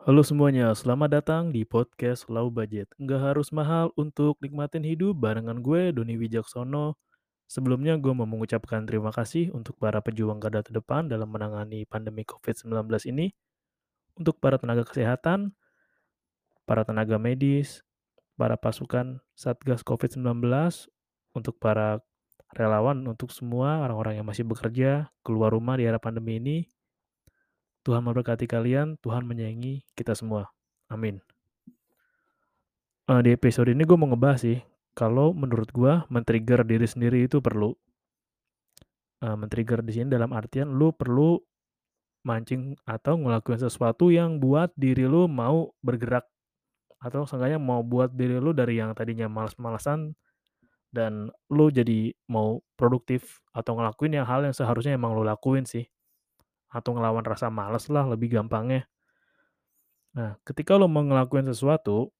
Halo semuanya, selamat datang di podcast Low Budget. Nggak harus mahal untuk nikmatin hidup barengan gue, Doni Wijaksono. Sebelumnya gue mau mengucapkan terima kasih untuk para pejuang garda terdepan dalam menangani pandemi COVID-19 ini, untuk para tenaga kesehatan, para tenaga medis, para pasukan Satgas COVID-19, untuk para relawan, untuk semua orang-orang yang masih bekerja, keluar rumah di era pandemi ini. Tuhan memberkati kalian, Tuhan menyayangi kita semua. Amin. Eee, di episode ini gue mau ngebahas sih, kalau menurut gue men-trigger diri sendiri itu perlu. Eee, men-trigger di sini dalam artian lu perlu mancing atau ngelakuin sesuatu yang buat diri lu mau bergerak, atau seenggaknya mau buat diri lu dari yang tadinya males-malesan, dan lu jadi mau produktif atau ngelakuin yang hal yang seharusnya emang lu lakuin sih, atau ngelawan rasa males lah lebih gampangnya. Nah, ketika lu mau ngelakuin sesuatu,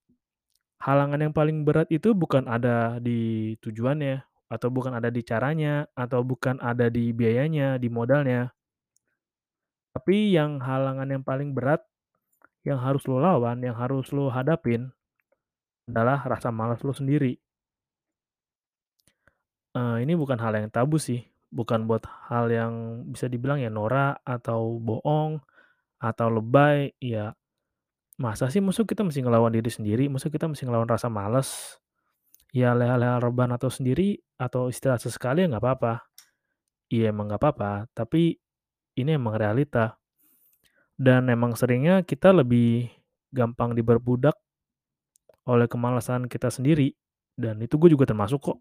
halangan yang paling berat itu bukan ada di tujuannya, atau bukan ada di caranya, atau bukan ada di biayanya, di modalnya. Tapi yang halangan yang paling berat, yang harus lu lawan, yang harus lu hadapin, adalah rasa malas lu sendiri. Eee, ini bukan hal yang tabu sih, bukan buat hal yang bisa dibilang ya norak, atau bohong, atau lebay, ya masa sih masa kita mesti ngelawan diri sendiri, masa kita mesti ngelawan rasa males? Ya leha-leha rebahan atau sendiri, atau istirahat sesekali ya nggak apa-apa. Iya emang nggak apa-apa, tapi ini emang realita. Dan emang seringnya kita lebih gampang diperbudak oleh kemalasan kita sendiri, dan itu gue juga termasuk kok.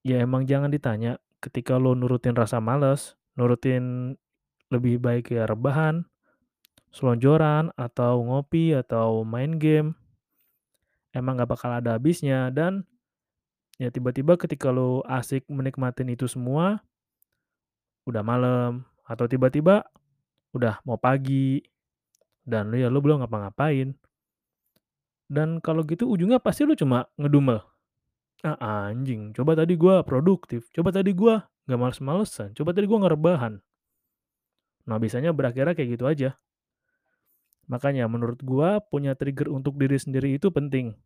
Ya emang jangan ditanya, ketika lo nurutin rasa males, nurutin lebih baik ya rebahan, selonjoran, atau ngopi, atau main game, emang nggak bakal ada habisnya. Dan ya tiba-tiba ketika lo asik menikmatin itu semua, udah malam, atau tiba-tiba udah mau pagi, dan lu ya lu belum ngapa-ngapain. Dan kalau gitu ujungnya pasti lu cuma ngedumel, "Ah, anjing, coba tadi gua produktif, coba tadi gua nggak males-malesan, coba tadi gua nggak rebahan." Nah, biasanya berakhirnya kayak gitu aja. Makanya menurut gua punya trigger untuk diri sendiri itu penting.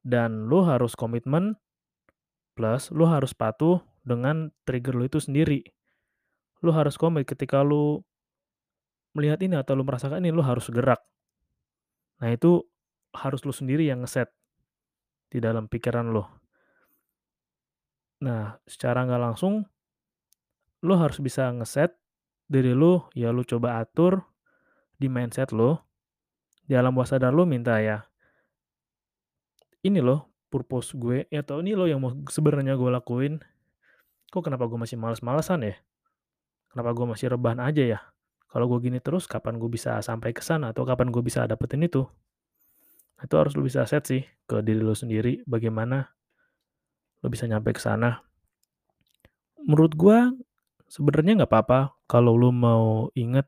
Dan lu harus komitmen, plus lu harus patuh dengan trigger lu itu sendiri. Lu harus komit ketika lu melihat ini atau lu merasakan ini, lu harus gerak. Nah, itu harus lu sendiri yang ngeset di dalam pikiran lu. Nah, secara nggak langsung lu harus bisa ngeset diri lu, ya lu coba atur di mindset lu, di alam bawah sadar lu minta ya ini loh purpose gue, atau ini loh yang mau sebenarnya gue lakuin. Kok kenapa gue masih males-malesan ya? Kenapa gue masih rebahan aja ya? Kalau gue gini terus kapan gue bisa sampai ke sana atau kapan gue bisa dapetin itu? Itu harus lu bisa set sih ke diri lu sendiri, bagaimana lu bisa nyampe ke sana. Menurut gua sebenarnya nggak apa-apa kalau lu mau inget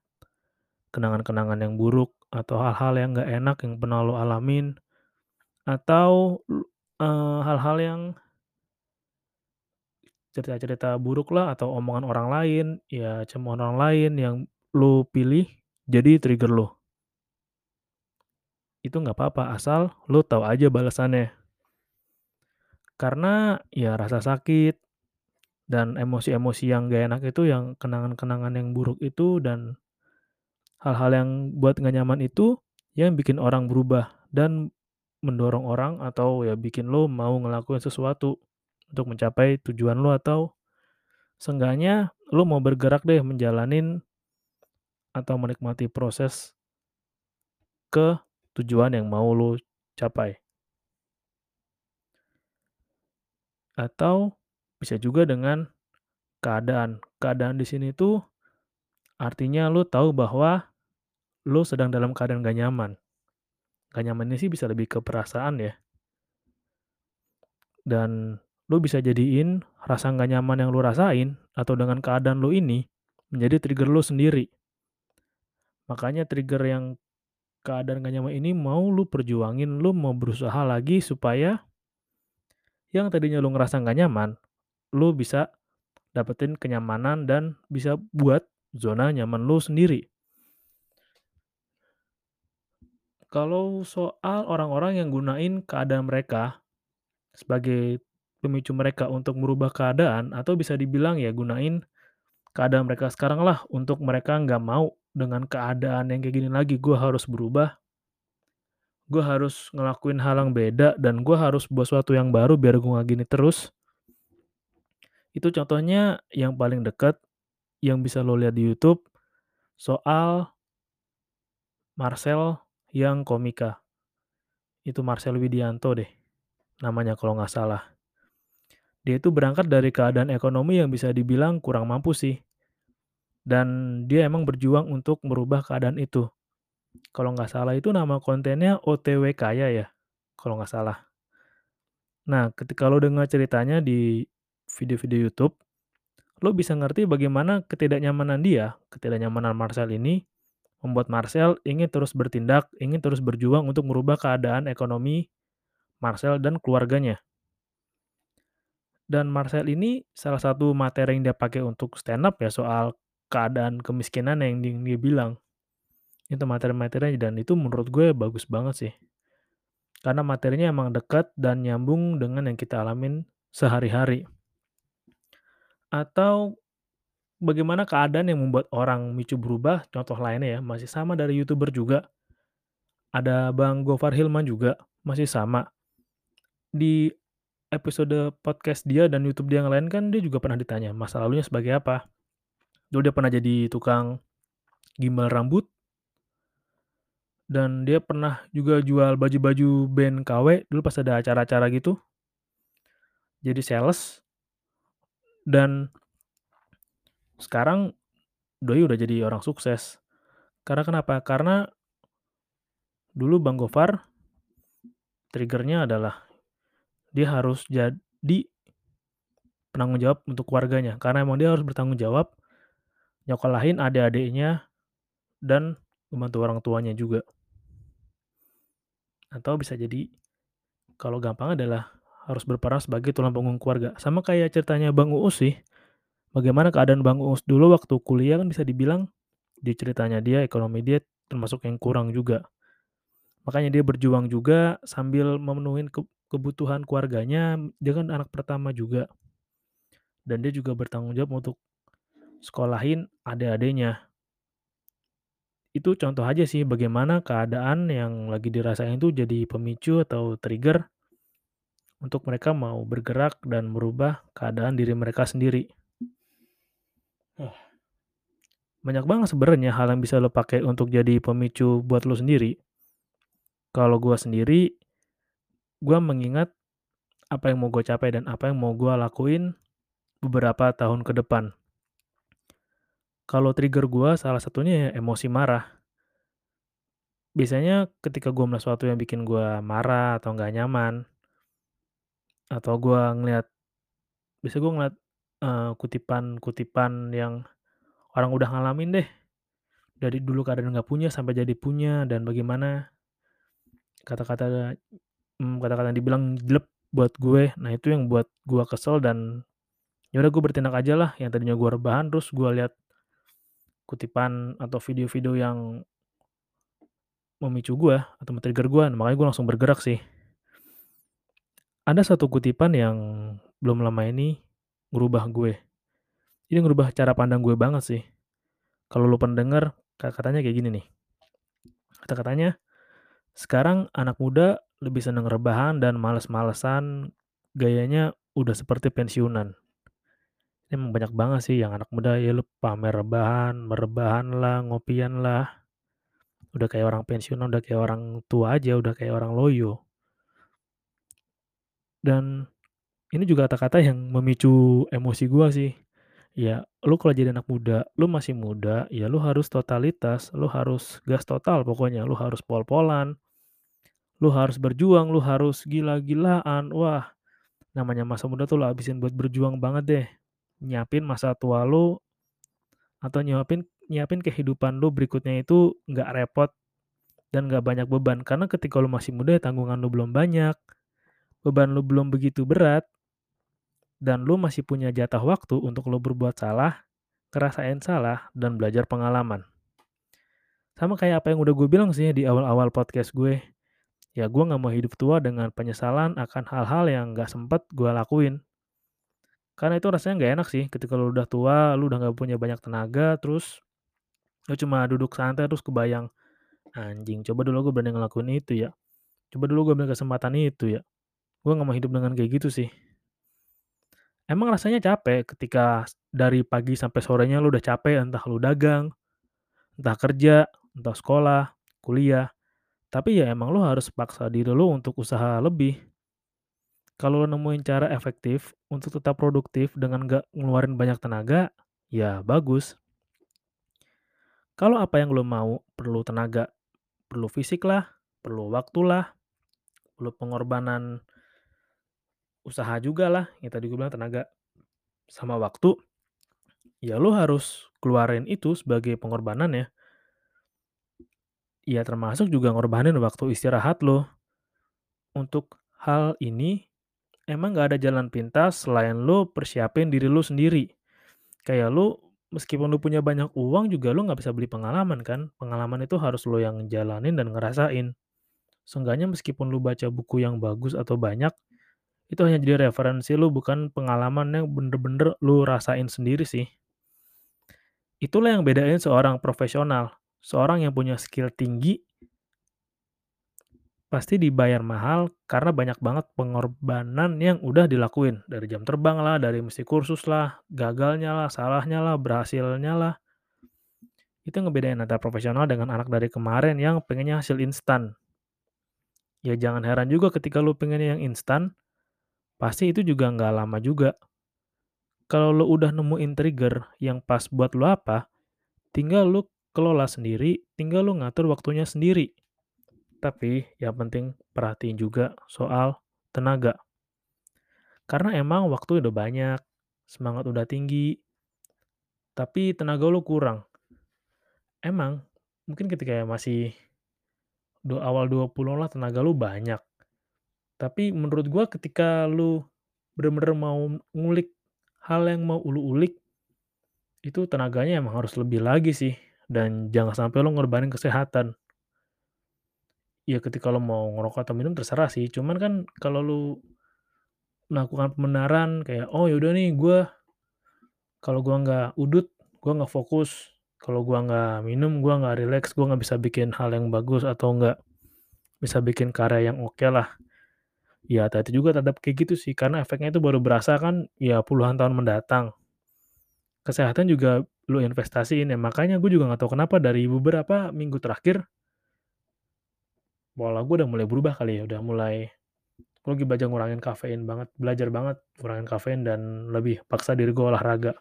kenangan-kenangan yang buruk atau hal-hal yang nggak enak yang pernah lu alamin, atau eee, hal-hal yang cerita-cerita buruk lah atau omongan orang lain, ya cemoohan orang lain yang lu pilih jadi trigger lu. Itu nggak apa-apa, asal lu tahu aja balasannya. Karena ya rasa sakit dan emosi-emosi yang nggak enak itu, yang kenangan-kenangan yang buruk itu, dan hal-hal yang buat nggak nyaman itu, yang bikin orang berubah dan mendorong orang atau ya bikin lu mau ngelakuin sesuatu untuk mencapai tujuan lu atau seenggaknya lu mau bergerak deh menjalanin atau menikmati proses ke tujuan yang mau lu capai. Atau bisa juga dengan keadaan. Keadaan di sini tuh artinya lu tahu bahwa lu sedang dalam keadaan nggak nyaman. Nggak nyamannya sih bisa lebih ke perasaan ya. Dan lu bisa jadiin rasa nggak nyaman yang lu rasain atau dengan keadaan lu ini menjadi trigger lu sendiri. Makanya trigger yang keadaan nggak nyaman ini mau lu perjuangin, lu mau berusaha lagi supaya yang tadinya lu ngerasa nggak nyaman, lu bisa dapetin kenyamanan dan bisa buat zona nyaman lu sendiri. Kalau soal orang-orang yang gunain keadaan mereka sebagai pemicu mereka untuk merubah keadaan atau bisa dibilang ya gunain keadaan mereka sekarang lah untuk mereka nggak mau dengan keadaan yang kayak gini lagi, gue harus berubah, gue harus ngelakuin hal yang beda dan gue harus buat sesuatu yang baru biar gue nggak gini terus. Itu contohnya yang paling dekat yang bisa lo lihat di YouTube soal Marcel yang komika. Itu Marcel Widianto deh namanya kalau nggak salah. Dia itu berangkat dari keadaan ekonomi yang bisa dibilang kurang mampu sih. Dan dia emang berjuang untuk merubah keadaan itu. Kalau nggak salah itu nama kontennya OTW Kaya ya, kalau nggak salah. Nah, ketika lo dengar ceritanya di video-video YouTube, lo bisa ngerti bagaimana ketidaknyamanan dia, ketidaknyamanan Marcel ini membuat Marcel ingin terus bertindak, ingin terus berjuang untuk merubah keadaan ekonomi Marcel dan keluarganya. Dan Marcel ini salah satu materi yang dia pakai untuk stand up ya soal keadaan kemiskinan yang di dia bilang. Itu materi-materinya dan itu menurut gue bagus banget sih. Karena materinya emang dekat dan nyambung dengan yang kita alamin sehari-hari. Atau bagaimana keadaan yang membuat orang micu berubah, contoh lainnya ya, masih sama dari YouTuber juga. Ada Bang Gofar Hilman juga, masih sama. Di episode podcast dia dan YouTube dia yang lain kan dia juga pernah ditanya masa lalunya sebagai apa. Dulu dia pernah jadi tukang gimbal rambut. Dan dia pernah juga jual baju-baju band KW dulu pas ada acara-acara gitu. Jadi sales. Dan sekarang doi udah jadi orang sukses. Karena kenapa? Karena dulu Bang Gofar trigger-nya adalah dia harus jadi penanggung jawab untuk keluarganya. Karena emang dia harus bertanggung jawab nyokolahin adik-adiknya dan membantu orang tuanya juga. Atau bisa jadi kalau gampang adalah harus berperan sebagai tulang punggung keluarga. Sama kayak ceritanya Bang Uus sih. Bagaimana keadaan Bang Uus dulu waktu kuliah kan bisa dibilang di ceritanya dia ekonomi dia termasuk yang kurang juga. Makanya dia berjuang juga sambil memenuhi ke kebutuhan keluarganya, dia kan anak pertama juga. Dan dia juga bertanggung jawab untuk sekolahin adik-adiknya. Itu contoh aja sih bagaimana keadaan yang lagi dirasain itu jadi pemicu atau trigger untuk mereka mau bergerak dan merubah keadaan diri mereka sendiri. Banyak banget sebenarnya hal yang bisa lo pakai untuk jadi pemicu buat lo sendiri. Kalau gua sendiri, gua mengingat apa yang mau gue capai dan apa yang mau gua lakuin beberapa tahun ke depan. Kalau trigger gua salah satunya ya emosi marah. Biasanya ketika gua melihat sesuatu yang bikin gua marah atau nggak nyaman, atau gua ngelihat biasanya gua ngeliat, eee, kutipan-kutipan yang orang udah ngalamin deh. Dari dulu keadaan nggak punya sampai jadi punya dan bagaimana kata-kata, mmm, kata-kata yang dibilang jelek buat gue. Nah itu yang buat gua kesel dan ya udah gue bertindak aja lah, yang tadinya gua rebahan terus gua lihat kutipan atau video-video yang memicu gua atau men-trigger gua, makanya gua langsung bergerak sih. Ada satu kutipan yang belum lama ini ngerubah gue. Ini ngerubah cara pandang gue banget sih. Kalau lo pernah denger, kata-katanya kayak gini nih. Kata-katanya, "Sekarang anak muda lebih seneng rebahan dan males-malesan, gayanya udah seperti pensiunan." Emang banyak banget sih yang anak muda ya lu pamer rebahan, merebahan lah, ngopian lah. Udah kayak orang pensiunan, udah kayak orang tua aja, udah kayak orang loyo. Dan ini juga kata-kata yang memicu emosi gua sih. Ya, lu kalau jadi anak muda, lu masih muda, ya lu harus totalitas, lu harus gas total pokoknya, lu harus pol-polan. Lu harus berjuang, lu harus gila-gilaan. Wah, namanya masa muda tuh lu habisin buat berjuang banget deh. Nyiapin masa tua lu atau nyiapin nyiapin kehidupan lu berikutnya itu nggak repot dan nggak banyak beban. Karena ketika lu masih muda ya tanggungan lu belum banyak, beban lu belum begitu berat, dan lu masih punya jatah waktu untuk lu berbuat salah, ngerasain salah, dan belajar pengalaman. Sama kayak apa yang udah gue bilang sih di awal-awal podcast gue, ya gue nggak mau hidup tua dengan penyesalan akan hal-hal yang nggak sempet gue lakuin. Karena itu rasanya nggak enak sih ketika lu udah tua, lu udah nggak punya banyak tenaga, terus lu cuma duduk santai terus kebayang, "Anjing coba dulu gue berani ngelakuin itu ya, coba dulu gue ambil kesempatan itu ya." Gue nggak mau hidup dengan kayak gitu sih. Emang rasanya capek ketika dari pagi sampai sorenya lu udah capek, entah lu dagang, entah kerja, entah sekolah, kuliah, tapi ya emang lu harus paksa diri lu untuk usaha lebih. Kalau lu nemuin cara efektif untuk tetap produktif dengan nggak ngeluarin banyak tenaga, ya bagus. Kalau apa yang lu mau perlu tenaga, perlu fisik lah, perlu waktu lah, perlu pengorbanan usaha juga lah, yang tadi gue bilang tenaga sama waktu, ya lu harus keluarin itu sebagai pengorbanan ya. Ya termasuk juga ngorbanin waktu istirahat lo. Untuk hal ini, emang nggak ada jalan pintas selain lu persiapin diri lu sendiri. Kayak lu, meskipun lu punya banyak uang juga lu nggak bisa beli pengalaman kan, pengalaman itu harus lu yang jalanin dan ngerasain. Seenggaknya meskipun lu baca buku yang bagus atau banyak, itu hanya jadi referensi lu bukan pengalaman yang bener-bener lu rasain sendiri sih. Itulah yang bedain seorang profesional, seorang yang punya skill tinggi Pasti dibayar mahal karena banyak banget pengorbanan yang udah dilakuin, dari jam terbang lah, dari mesti kursus lah, gagalnya lah, salahnya lah, berhasilnya lah. Itu ngebedain antara profesional dengan anak dari kemarin yang pengennya hasil instan. Ya jangan heran juga ketika lu pengennya yang instan, pasti itu juga nggak lama juga. Kalau lu udah nemuin trigger yang pas buat lu apa, tinggal lu kelola sendiri, tinggal lu ngatur waktunya sendiri. Tapi yang penting perhatiin juga soal tenaga. Karena emang waktu udah banyak, semangat udah tinggi, tapi tenaga lu kurang. Emang mungkin ketika masih do awal 20 lah tenaga lu banyak. Tapi menurut gua ketika lu bener-bener mau ngulik hal yang mau lu ulik, itu tenaganya emang harus lebih lagi sih, dan jangan sampai lu ngorbanin kesehatan. Ya ketika lo mau ngerokok atau minum terserah sih, cuman kan kalau lu melakukan pembenaran kayak, "Oh yaudah nih gua kalau gua nggak udut, gua nggak fokus, kalau gua nggak minum, gua nggak rileks, gua nggak bisa bikin hal yang bagus atau nggak bisa bikin karya yang oke lah." Ya hati-hati juga terhadap kayak gitu sih, karena efeknya itu baru berasa kan ya puluhan tahun mendatang. Kesehatan juga lu investasiin ya, makanya gue juga nggak tahu kenapa dari beberapa minggu terakhir Pola gue udah mulai berubah kali ya, udah mulai gue lagi belajar ngurangin kafein banget, belajar banget ngurangin kafein dan lebih paksa diri gue olahraga.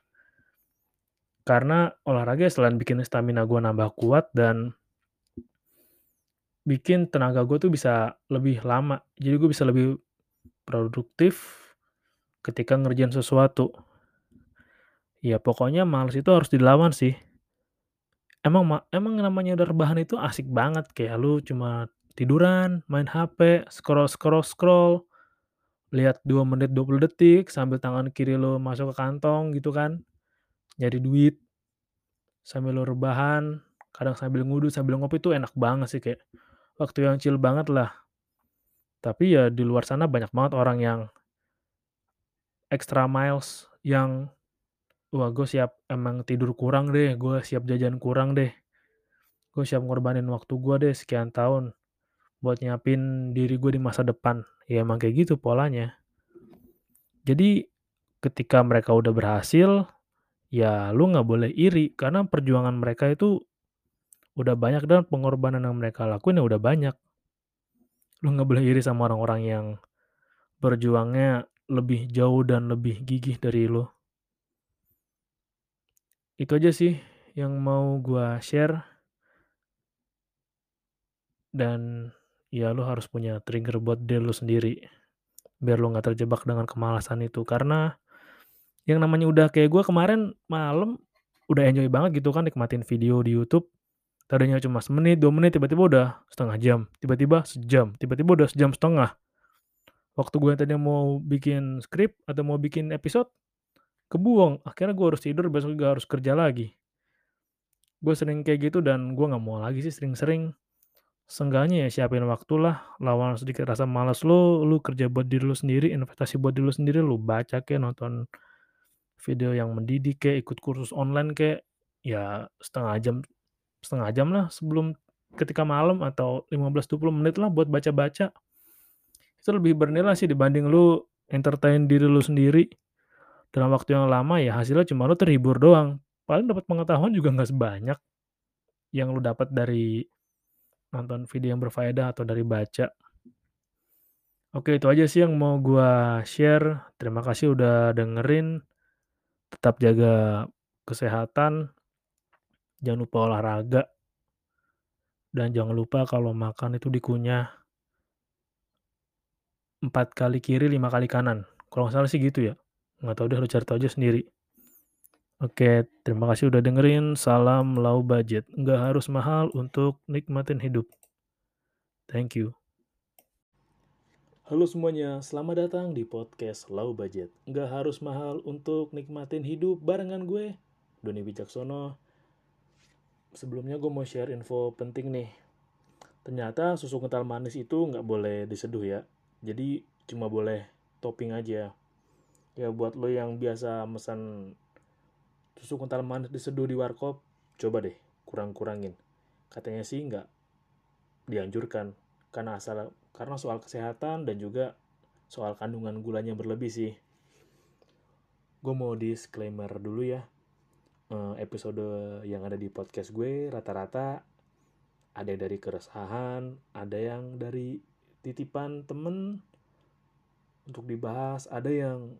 Karena olahraga selain bikin stamina gue nambah kuat dan bikin tenaga gue tuh bisa lebih lama. Jadi gue bisa lebih produktif ketika ngerjain sesuatu. Ya pokoknya males itu harus dilawan sih. Emang ma emang namanya udah rebahan itu asik banget, kayak lu cuma tiduran, main HP, scroll-scroll-scroll, lihat 2 menit 20 detik sambil tangan kiri lu masuk ke kantong gitu kan, nyari duit, sambil lu rebahan, kadang sambil ngudut, sambil ngopi tuh enak banget sih, kayak waktu yang chill banget lah. Tapi ya di luar sana banyak banget orang yang extra miles, yang, "Wah gue siap emang tidur kurang deh, gue siap jajan kurang deh, gue siap ngorbanin waktu gue deh sekian tahun, buat nyiapin diri gue di masa depan." Ya emang kayak gitu polanya. Jadi ketika mereka udah berhasil, ya lu nggak boleh iri karena perjuangan mereka itu udah banyak dan pengorbanan yang mereka lakuin ya udah banyak. Lu nggak boleh iri sama orang-orang yang berjuangnya lebih jauh dan lebih gigih dari lu. Itu aja sih yang mau gua share. Dan ya lu harus punya trigger buat diri lu sendiri, biar lu nggak terjebak dengan kemalasan itu. Karena yang namanya udah kayak gua kemarin malam, udah enjoy banget gitu kan nikmatin video di YouTube, tadinya cuma semenit, 2 menit, tiba-tiba udah setengah jam, tiba-tiba sejam, tiba-tiba udah sejam setengah. Waktu gue tadinya mau bikin skrip atau mau bikin episode, kebuang, akhirnya gue harus tidur, besok juga harus kerja lagi. Gue sering kayak gitu dan gue nggak mau lagi sih sering-sering. Seenggaknya ya siapin waktulah, lawan sedikit rasa malas lu, lu kerja buat diri lu sendiri, investasi buat diri lu sendiri, lu baca kek, nonton video yang mendidik kek, ikut kursus online kek, ya setengah jam setengah jam lah sebelum ketika malam atau 15-20 menit lah buat baca-baca. Itu lebih bernilai sih dibanding lu entertain diri lu sendiri dalam waktu yang lama ya hasilnya cuma lu terhibur doang. Paling dapat pengetahuan juga nggak sebanyak yang lu dapat dari nonton video yang berfaedah atau dari baca. Oke, itu aja sih yang mau gua share. Terima kasih udah dengerin. Tetap jaga kesehatan. Jangan lupa olahraga. Dan jangan lupa kalau makan itu dikunyah 4 kali kiri, 5 kali kanan. Kalau nggak salah sih gitu ya. Nggak tahu deh, lu cari tahu aja sendiri. Oke, terima kasih udah dengerin. Salam low budget. Nggak harus mahal untuk nikmatin hidup. Thank you. Halo semuanya, selamat datang di podcast Low Budget. Nggak harus mahal untuk nikmatin hidup barengan gue, Doni Wijaksono. Sebelumnya gue mau share info penting nih. Ternyata susu kental manis itu nggak boleh diseduh ya. Jadi cuma boleh topping aja. Ya buat lo yang biasa pesan susu kental manis diseduh di warkop, coba deh kurang-kurangin. Katanya sih nggak dianjurkan karena asal karena soal kesehatan dan juga soal kandungan gulanya berlebih sih. Gue mau disclaimer dulu ya. Episode yang ada di podcast gue rata-rata ada dari keresahan, ada yang dari titipan temen untuk dibahas, ada yang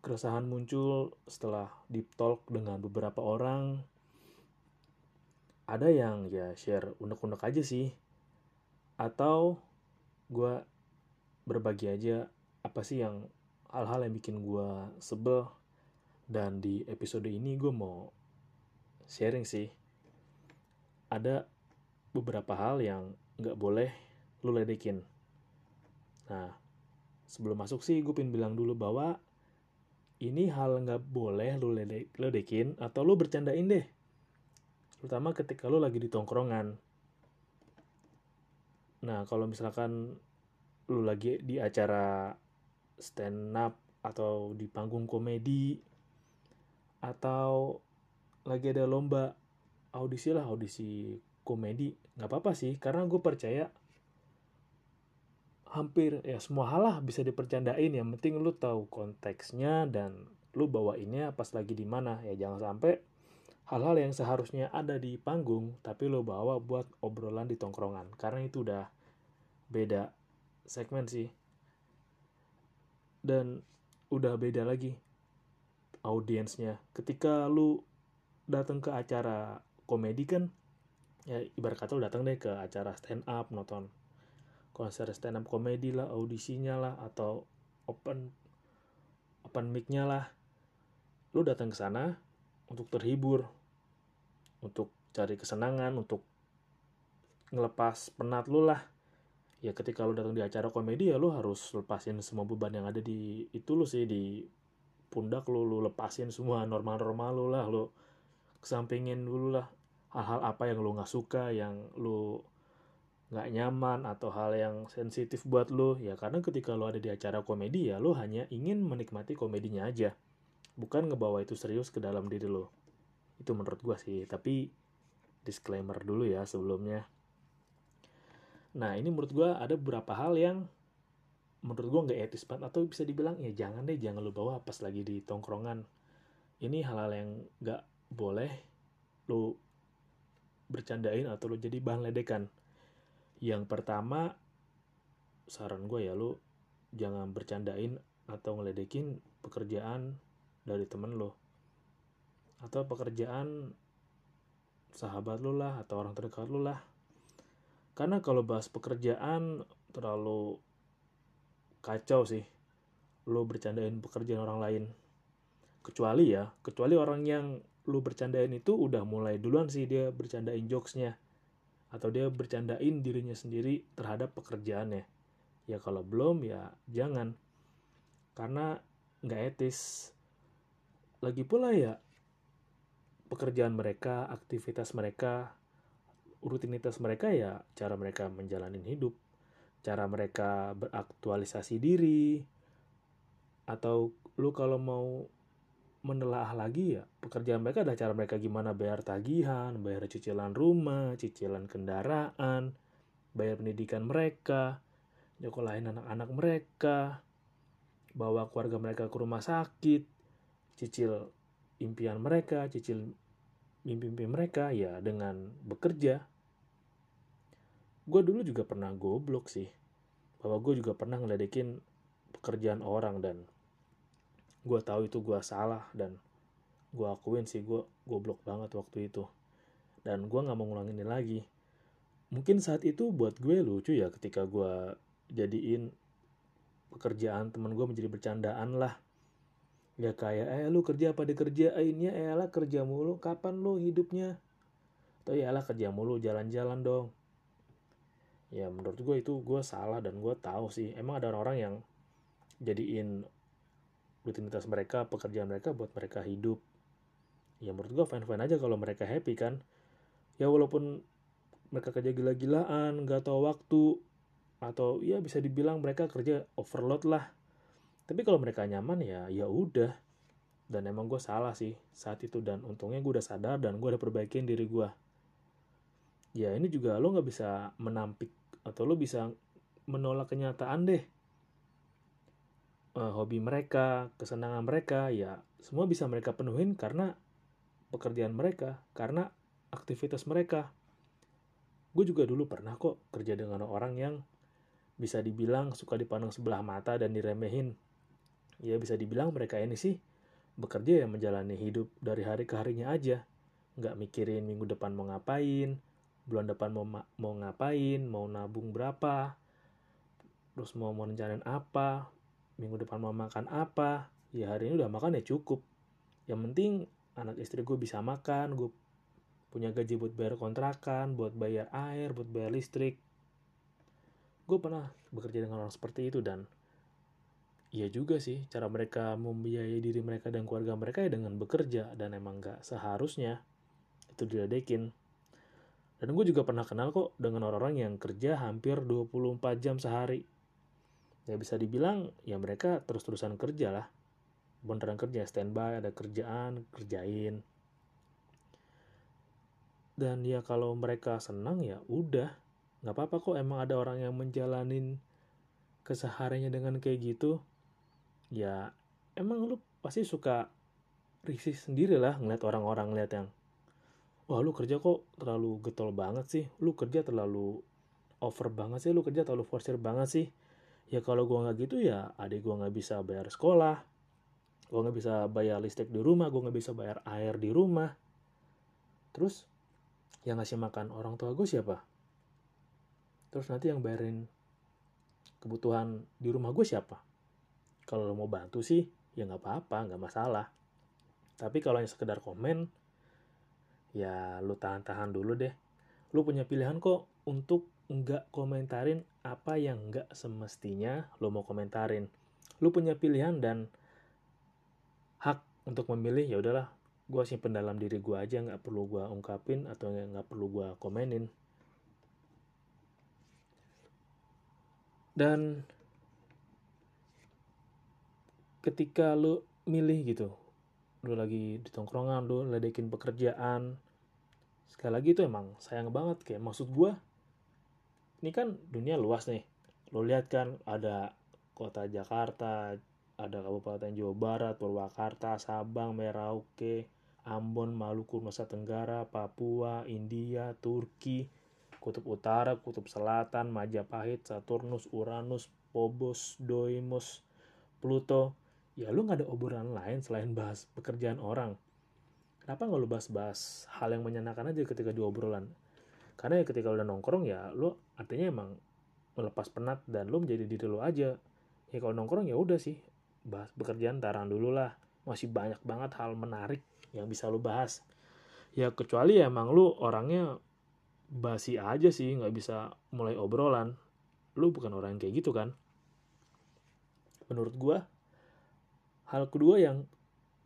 keresahan muncul setelah deep talk dengan beberapa orang. Ada yang ya share unek-unek aja sih. Atau gue berbagi aja apa sih yang hal-hal yang bikin gue sebel. Dan di episode ini gue mau sharing sih. Ada beberapa hal yang nggak boleh lu ledekin. Nah, sebelum masuk sih gue pengen bilang dulu bahwa ini hal nggak boleh lu ledekin atau lu bercandain deh. Terutama ketika lu lagi di tongkrongan. Nah, kalau misalkan lu lagi di acara stand up atau di panggung komedi atau lagi ada lomba audisi lah audisi komedi nggak apa-apa sih karena gue percaya hampir ya semua hal lah bisa dipercandain. Yang penting lu tahu konteksnya dan lu bawainnya pas lagi di mana. Ya jangan sampai hal-hal yang seharusnya ada di panggung tapi lo bawa buat obrolan di tongkrongan. Karena itu udah beda segmen sih. Dan udah beda lagi audiensnya. Ketika lu datang ke acara komedi kan ya ibarat kata lu datang deh ke acara stand up nonton konser stand up komedi lah audisinya lah atau open open mic-nya lah. Lu datang ke sana untuk terhibur untuk cari kesenangan untuk ngelepas penat lu lah. Ya ketika lu datang di acara komedi ya lu harus lepasin semua beban yang ada di itu lu sih di pundak lu lu lepasin semua normal-normal lu lah lu kesampingin dulu lah. Hal-hal apa yang lu nggak suka yang lu nggak nyaman atau hal yang sensitif buat lu ya karena ketika lu ada di acara komedi ya lu hanya ingin menikmati komedinya aja. Bukan ngebawa itu serius ke dalam diri lu. Itu menurut gua sih tapi disclaimer dulu ya sebelumnya. Nah ini menurut gua ada beberapa hal yang menurut gua nggak etis banget atau bisa dibilang ya jangan deh jangan lu bawa pas lagi di tongkrongan. Ini hal-hal yang nggak boleh lu bercandain atau lu jadi bahan ledekan yang pertama saran gue ya lu jangan bercandain atau ngeledekin pekerjaan dari temen lo atau pekerjaan sahabat lu lah atau orang terdekat lu lah. Karena kalau bahas pekerjaan terlalu kacau sih lu bercandain pekerjaan orang lain. Kecuali ya kecuali orang yang lu bercandain itu udah mulai duluan sih dia bercandain jokesnya atau dia bercandain dirinya sendiri terhadap pekerjaannya. Ya kalau belum ya jangan. Karena nggak etis. Lagi pula ya pekerjaan mereka, aktivitas mereka, rutinitas mereka ya cara mereka menjalani hidup, cara mereka beraktualisasi diri, atau lu kalau mau menelaah lagi ya pekerjaan mereka adalah cara mereka gimana bayar tagihan, bayar cicilan rumah, cicilan kendaraan, bayar pendidikan mereka, nyekolahin anak-anak mereka, bawa keluarga mereka ke rumah sakit, cicil impian mereka, cicil mimpi-mimpi mereka ya dengan bekerja. Gue dulu juga pernah goblok sih, bahwa gue juga pernah ngeledekin pekerjaan orang dan gue tahu itu gue salah dan gue akuin sih gue goblok banget waktu itu. Dan gue nggak mau ngulangin ini lagi. Mungkin saat itu buat gue lucu ya ketika gue jadiin pekerjaan teman gue menjadi bercandaan lah. Ya kayak eh lu kerja apa dikerjainnya eh lah kerja mulu. Kapan lu hidupnya? Atau ya lah kerja mulu jalan-jalan dong. Ya menurut gue itu gue salah dan gue tahu sih. Emang ada orang-orang yang jadiin rutinitas mereka, pekerjaan mereka buat mereka hidup. Ya menurut gue fine-fine aja kalau mereka happy kan. Ya walaupun mereka kerja gila-gilaan, nggak tahu waktu, atau ya bisa dibilang mereka kerja overload lah. Tapi kalau mereka nyaman ya ya udah. Dan emang gue salah sih saat itu dan untungnya gue udah sadar dan gue udah perbaikin diri gue. Ya ini juga lo nggak bisa menampik atau lo bisa menolak kenyataan deh uh, hobi mereka, kesenangan mereka, ya semua bisa mereka penuhin karena pekerjaan mereka, karena aktivitas mereka. Gue juga dulu pernah kok kerja dengan orang yang bisa dibilang suka dipandang sebelah mata dan diremehin. Ya bisa dibilang mereka ini sih bekerja yang menjalani hidup dari hari ke harinya aja. Nggak mikirin minggu depan mau ngapain, bulan depan mau, mau ngapain, mau nabung berapa, terus mau mau rencanain apa, minggu depan mau makan apa ya hari ini udah makan ya cukup. Yang penting anak istri gue bisa makan gue punya gaji buat bayar kontrakan buat bayar air buat bayar listrik. Gue pernah bekerja dengan orang seperti itu dan Iya juga sih, cara mereka membiayai diri mereka dan keluarga mereka ya dengan bekerja dan emang gak seharusnya itu diledekin. Dan gue juga pernah kenal kok dengan orang-orang yang kerja hampir 24 jam sehari ya bisa dibilang ya mereka terus-terusan kerja lah. Beneran kerja standby ada kerjaan kerjain. Dan ya kalau mereka senang ya udah. Nggak apa-apa kok emang ada orang yang menjalanin kesehariannya dengan kayak gitu. Ya emang lu pasti suka risih sendiri lah ngeliat orang-orang ngeliat yang wah lu kerja kok terlalu getol banget sih. Lu kerja terlalu over banget sih. Lu kerja terlalu forsir banget sih ya kalau gue nggak gitu ya adik gue nggak bisa bayar sekolah gue nggak bisa bayar listrik di rumah gue nggak bisa bayar air di rumah. Terus yang ngasih makan orang tua gue siapa? Terus nanti yang bayarin kebutuhan di rumah gue siapa? Kalau lo mau bantu sih ya nggak apa-apa nggak masalah. Tapi kalau yang sekedar komen ya lu tahan-tahan dulu deh. Lu punya pilihan kok untuk nggak komentarin apa yang nggak semestinya lo mau komentarin. Lo punya pilihan dan hak untuk memilih ya udahlah gue simpen dalam diri gue aja nggak perlu gue ungkapin atau nggak perlu gue komenin dan ketika lo milih gitu lo lagi di tongkrongan lo ledekin pekerjaan sekali lagi itu emang sayang banget kayak maksud gue ini kan dunia luas nih. Lo lihat kan ada kota Jakarta ada Kabupaten Jawa Barat Purwakarta Sabang Merauke Ambon Maluku Nusa Tenggara Papua India Turki Kutub Utara Kutub Selatan Majapahit Saturnus Uranus Phobos Deimos Pluto. Ya lu nggak ada obrolan lain selain bahas pekerjaan orang. Kenapa nggak lu bahas-bahas hal yang menyenangkan aja ketika di obrolan karena ya ketika udah nongkrong ya lo artinya emang melepas penat dan lo menjadi diri lo aja. Ya kalau nongkrong ya udah sih bahas pekerjaan taran dulu lah. Masih banyak banget hal menarik yang bisa lo bahas. Ya kecuali ya emang lo orangnya basi aja sih nggak bisa mulai obrolan. Lo bukan orang yang kayak gitu kan. Menurut gue hal kedua yang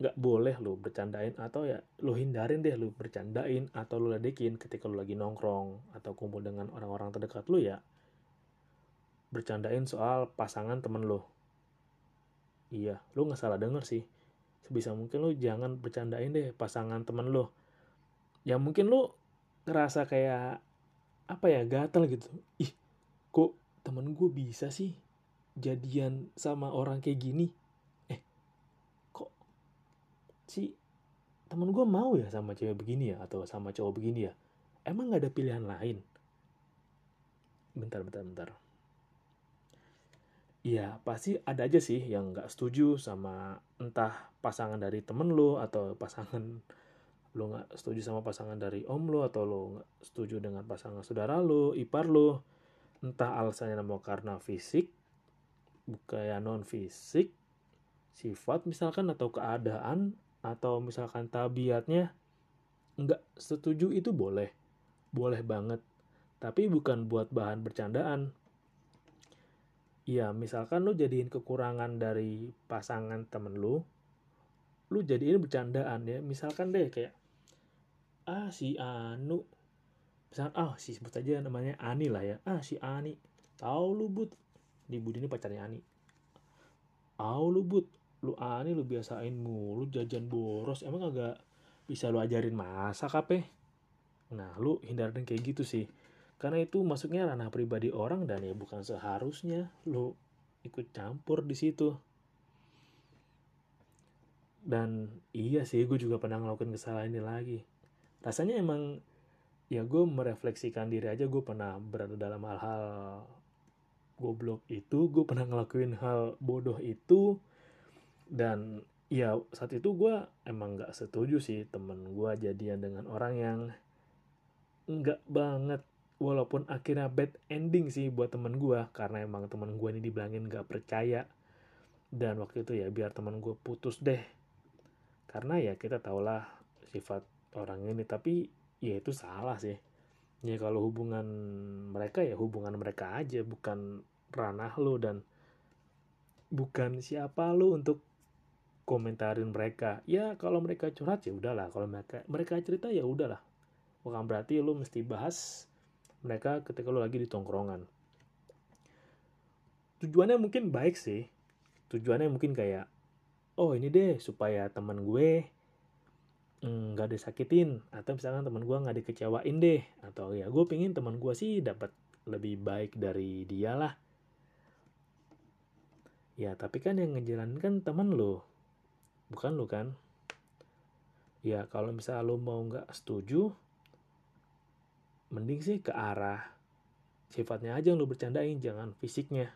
nggak boleh lo bercandain atau ya lo hindarin deh lo bercandain atau lo ledekin ketika lo lagi nongkrong atau kumpul dengan orang-orang terdekat lo ya. Bercandain soal pasangan temen lo iya lo nggak salah denger sih. Sebisa mungkin lo jangan bercandain deh pasangan temen lo ya mungkin lo ngerasa kayak apa ya gatal gitu. Ih kok temen gue bisa sih jadian sama orang kayak gini si temen gue mau ya sama cewek begini ya atau sama cowok begini ya? Emang gak ada pilihan lain? Bentar bentar bentar. Iya, pasti ada aja sih yang nggak setuju sama entah pasangan dari temen lo atau pasangan lo nggak setuju sama pasangan dari om lo atau lo nggak setuju dengan pasangan saudara lo, ipar lo, entah alasannya mau karena fisik, bukan ya non fisik, sifat misalkan atau keadaan atau misalkan tabiatnya nggak setuju itu boleh, boleh banget, tapi bukan buat bahan bercandaan. Iya, misalkan lu jadiin kekurangan dari pasangan temen lu, lu jadiin bercandaan ya. Misalkan deh kayak, ah si Anu, misalkan ah si sebut aja namanya Ani lah ya. Ah si Ani, tahu lu but, di Budi ini pacarnya Ani. Tahu lu but, lu Ani lu biasain mulu jajan boros, emang agak bisa lu ajarin masak apa? Nah, lu hindarin kayak gitu sih. Karena itu masuknya ranah pribadi orang dan ya bukan seharusnya lo ikut campur di situ. Dan iya sih gue juga pernah ngelakuin kesalahan ini lagi. Rasanya emang ya gue merefleksikan diri aja gue pernah berada dalam hal-hal goblok itu gue pernah ngelakuin hal bodoh itu dan ya saat itu gue emang gak setuju sih temen gue jadian dengan orang yang nggak banget. Walaupun akhirnya bad ending sih buat temen gue karena emang temen gue ini dibilangin gak percaya. Dan waktu itu ya biar temen gue putus deh. Karena ya kita tahulah sifat orang ini tapi ya itu salah sih. Ya kalau hubungan mereka ya hubungan mereka aja bukan ranah lo dan bukan siapa lo untuk komentarin mereka. Ya kalau mereka curhat ya udahlah. Kalau mereka mereka cerita ya udahlah. Bukan berarti lo mesti bahas mereka ketika lo lagi di tongkrongan. Tujuannya mungkin baik sih. Tujuannya mungkin kayak, oh ini deh supaya teman gue mm, nggak mm, disakitin. Atau misalkan teman gue nggak dikecewain deh. Atau ya gue pingin teman gue sih dapat lebih baik dari dia lah. Ya tapi kan yang ngejalankan teman lo bukan lo kan? Ya kalau misalnya lo mau nggak setuju mending sih ke arah sifatnya aja yang lu bercandain jangan fisiknya.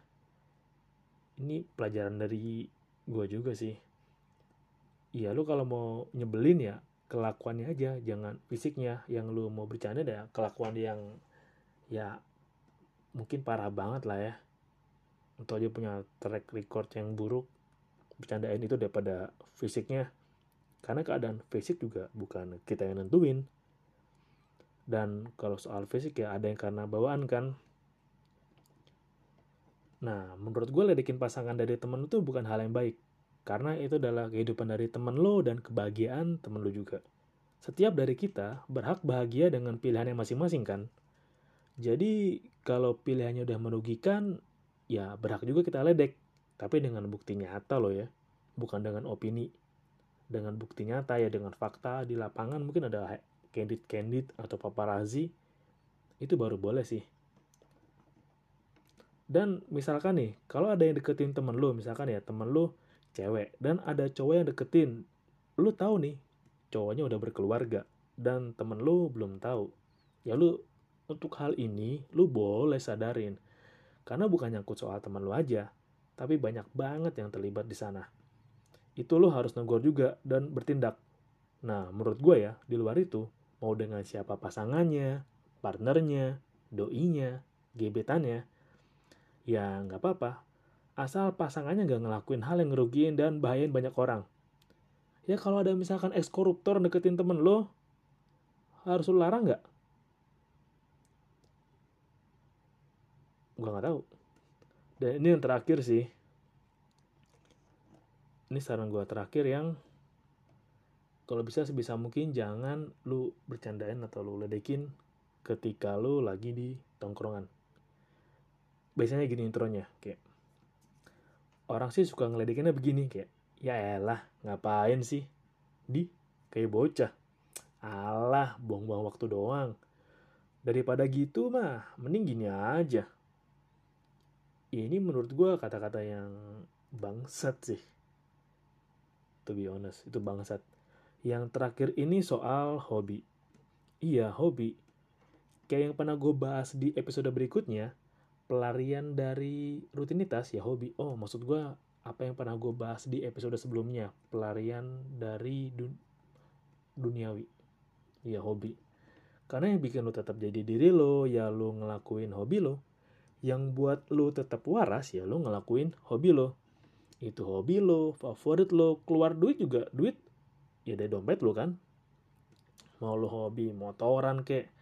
Ini pelajaran dari gue juga sih. Iya lu kalau mau nyebelin ya kelakuannya aja jangan fisiknya yang lu mau bercanda ya kelakuan yang ya mungkin parah banget lah ya. Untuk aja punya track record yang buruk bercandain itu daripada fisiknya. Karena keadaan fisik juga bukan kita yang nentuin. Dan kalau soal fisik ya ada yang karena bawaan kan. Nah menurut gue ledekin pasangan dari temen itu bukan hal yang baik. Karena itu adalah kehidupan dari temen lo dan kebahagiaan temen lo juga. Setiap dari kita berhak bahagia dengan pilihannya masing-masing kan. Jadi kalau pilihannya udah merugikan ya berhak juga kita ledek tapi dengan bukti nyata lo ya bukan dengan opini dengan bukti nyata ya dengan fakta di lapangan mungkin ada candid-candid atau paparazzi itu baru boleh sih. Dan misalkan nih, kalau ada yang deketin temen lu, misalkan ya temen lu cewek, dan ada cowok yang deketin, lu tahu nih, cowoknya udah berkeluarga, dan temen lu belum tahu. Ya lu, untuk hal ini, lu boleh sadarin. Karena bukan nyangkut soal temen lu aja, tapi banyak banget yang terlibat di sana. Itu lu harus negor juga dan bertindak. Nah, menurut gue ya, di luar itu, mau dengan siapa pasangannya, partnernya, doinya, gebetannya, ya nggak apa-apa. Asal pasangannya nggak ngelakuin hal yang ngerugiin dan bahayain banyak orang. Ya kalau ada misalkan ex koruptor deketin temen lo, harus lo larang nggak? Gue nggak tahu. Dan ini yang terakhir sih. Ini saran gue terakhir yang kalau bisa sebisa mungkin jangan lu bercandain atau lu ledekin ketika lu lagi di tongkrongan. Biasanya gini intronya, kayak orang sih suka ngeledekinnya begini kayak ya elah ngapain sih di kayak bocah alah buang-buang waktu doang daripada gitu mah mending gini aja ini menurut gue kata-kata yang bangsat sih. To be honest itu bangsat. Yang terakhir ini soal hobi. Iya hobi. Kayak yang pernah gue bahas di episode berikutnya pelarian dari rutinitas ya hobi. Oh maksud gue apa yang pernah gue bahas di episode sebelumnya pelarian dari dun duniawi. Ya hobi. Karena yang bikin lo tetap jadi diri lo ya lo ngelakuin hobi lo yang buat lo tetap waras ya lo ngelakuin hobi lo. Itu hobi lo favorit lo keluar duit juga duit ya dari dompet lo kan. Mau lo hobi motoran kek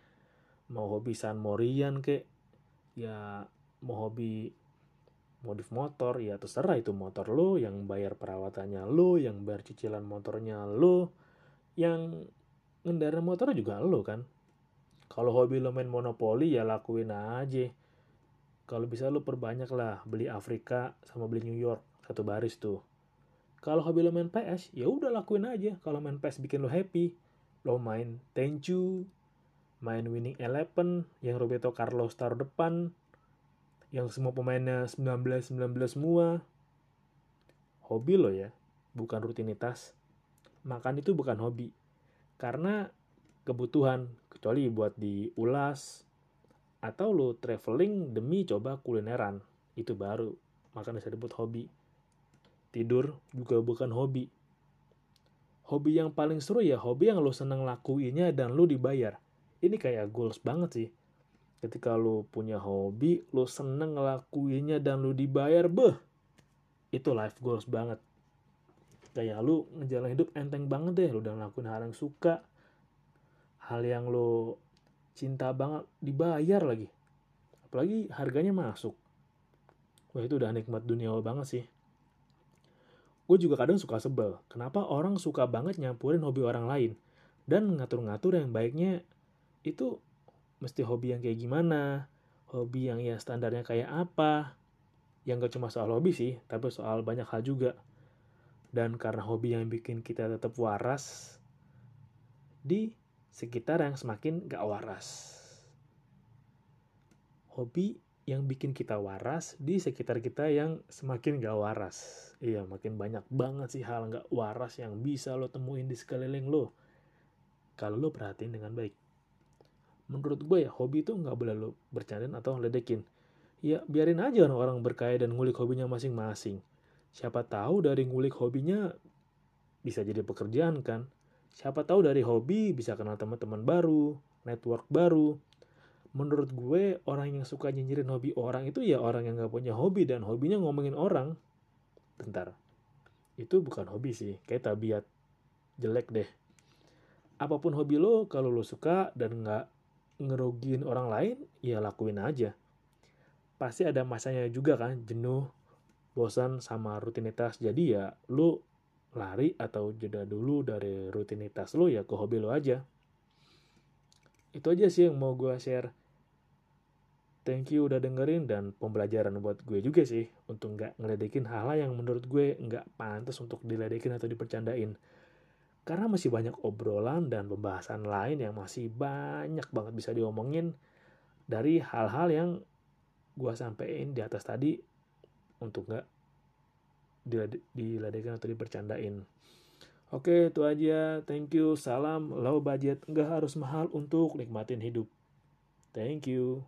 mau hobi San Morian kek ya mau hobi modif motor ya terserah itu motor lo yang bayar perawatannya lo yang bayar cicilan motornya lo yang ngendara motor juga lo kan. Kalau hobi lo main monopoli ya lakuin aja kalau bisa lo perbanyak lah beli Afrika sama beli New York satu baris tuh kalau hobi lo main PS ya udah lakuin aja kalau main PS bikin lo happy lo main Tenchu main Winning Eleven yang Roberto Carlos taruh depan yang semua pemainnya 19-19 semua. Hobi lo ya, bukan rutinitas. Makan itu bukan hobi. Karena kebutuhan, kecuali buat diulas, atau lo traveling demi coba kulineran. Itu baru, makan bisa disebut hobi. Tidur juga bukan hobi. Hobi yang paling seru ya hobi yang lo seneng lakuinnya dan lo dibayar. Ini kayak goals banget sih ketika lu punya hobi lu seneng ngelakuinnya dan lu dibayar beh itu life goals banget kayak lu ngejalan hidup enteng banget deh lu udah ngelakuin hal yang suka hal yang lu cinta banget dibayar lagi. Apalagi harganya masuk. Wah itu udah nikmat dunia banget sih. Gue juga kadang suka sebel kenapa orang suka banget nyampurin hobi orang lain? Dan ngatur-ngatur yang baiknya itu mesti hobi yang kayak gimana, hobi yang ya standarnya kayak apa. Yang gak cuma soal hobi sih, tapi soal banyak hal juga. Dan karena hobi yang bikin kita tetap waras di sekitar yang semakin gak waras. Hobi yang bikin kita waras di sekitar kita yang semakin gak waras. Iya, makin banyak banget sih hal gak waras yang bisa lo temuin di sekeliling lo. Kalau lo perhatiin dengan baik menurut gue ya hobi itu nggak boleh lo bercandain atau ledekin ya biarin aja orang berkaya dan ngulik hobinya masing-masing siapa tahu dari ngulik hobinya bisa jadi pekerjaan kan siapa tahu dari hobi bisa kenal teman-teman baru network baru menurut gue orang yang suka nyinyirin hobi orang itu ya orang yang nggak punya hobi dan hobinya ngomongin orang bentar itu bukan hobi sih kayak tabiat jelek deh apa pun hobi lo kalau lo suka dan nggak ngerugiin orang lain, ya lakuin aja. Pasti ada masanya juga kan, jenuh, bosan sama rutinitas. Jadi ya lu lari atau jeda dulu dari rutinitas lu ya ke hobi lu aja. Itu aja sih yang mau gue share. Thank you udah dengerin dan pembelajaran buat gue juga sih untuk nggak ngeledekin hal-hal yang menurut gue nggak pantas untuk diledekin atau dipercandain. Karena masih banyak obrolan dan pembahasan lain yang masih banyak banget bisa diomongin dari hal-hal yang gue sampein di atas tadi untuk nggak diladekan atau dipercandain. Oke, itu aja. Thank you. Salam low budget. Nggak harus mahal untuk nikmatin hidup. Thank you.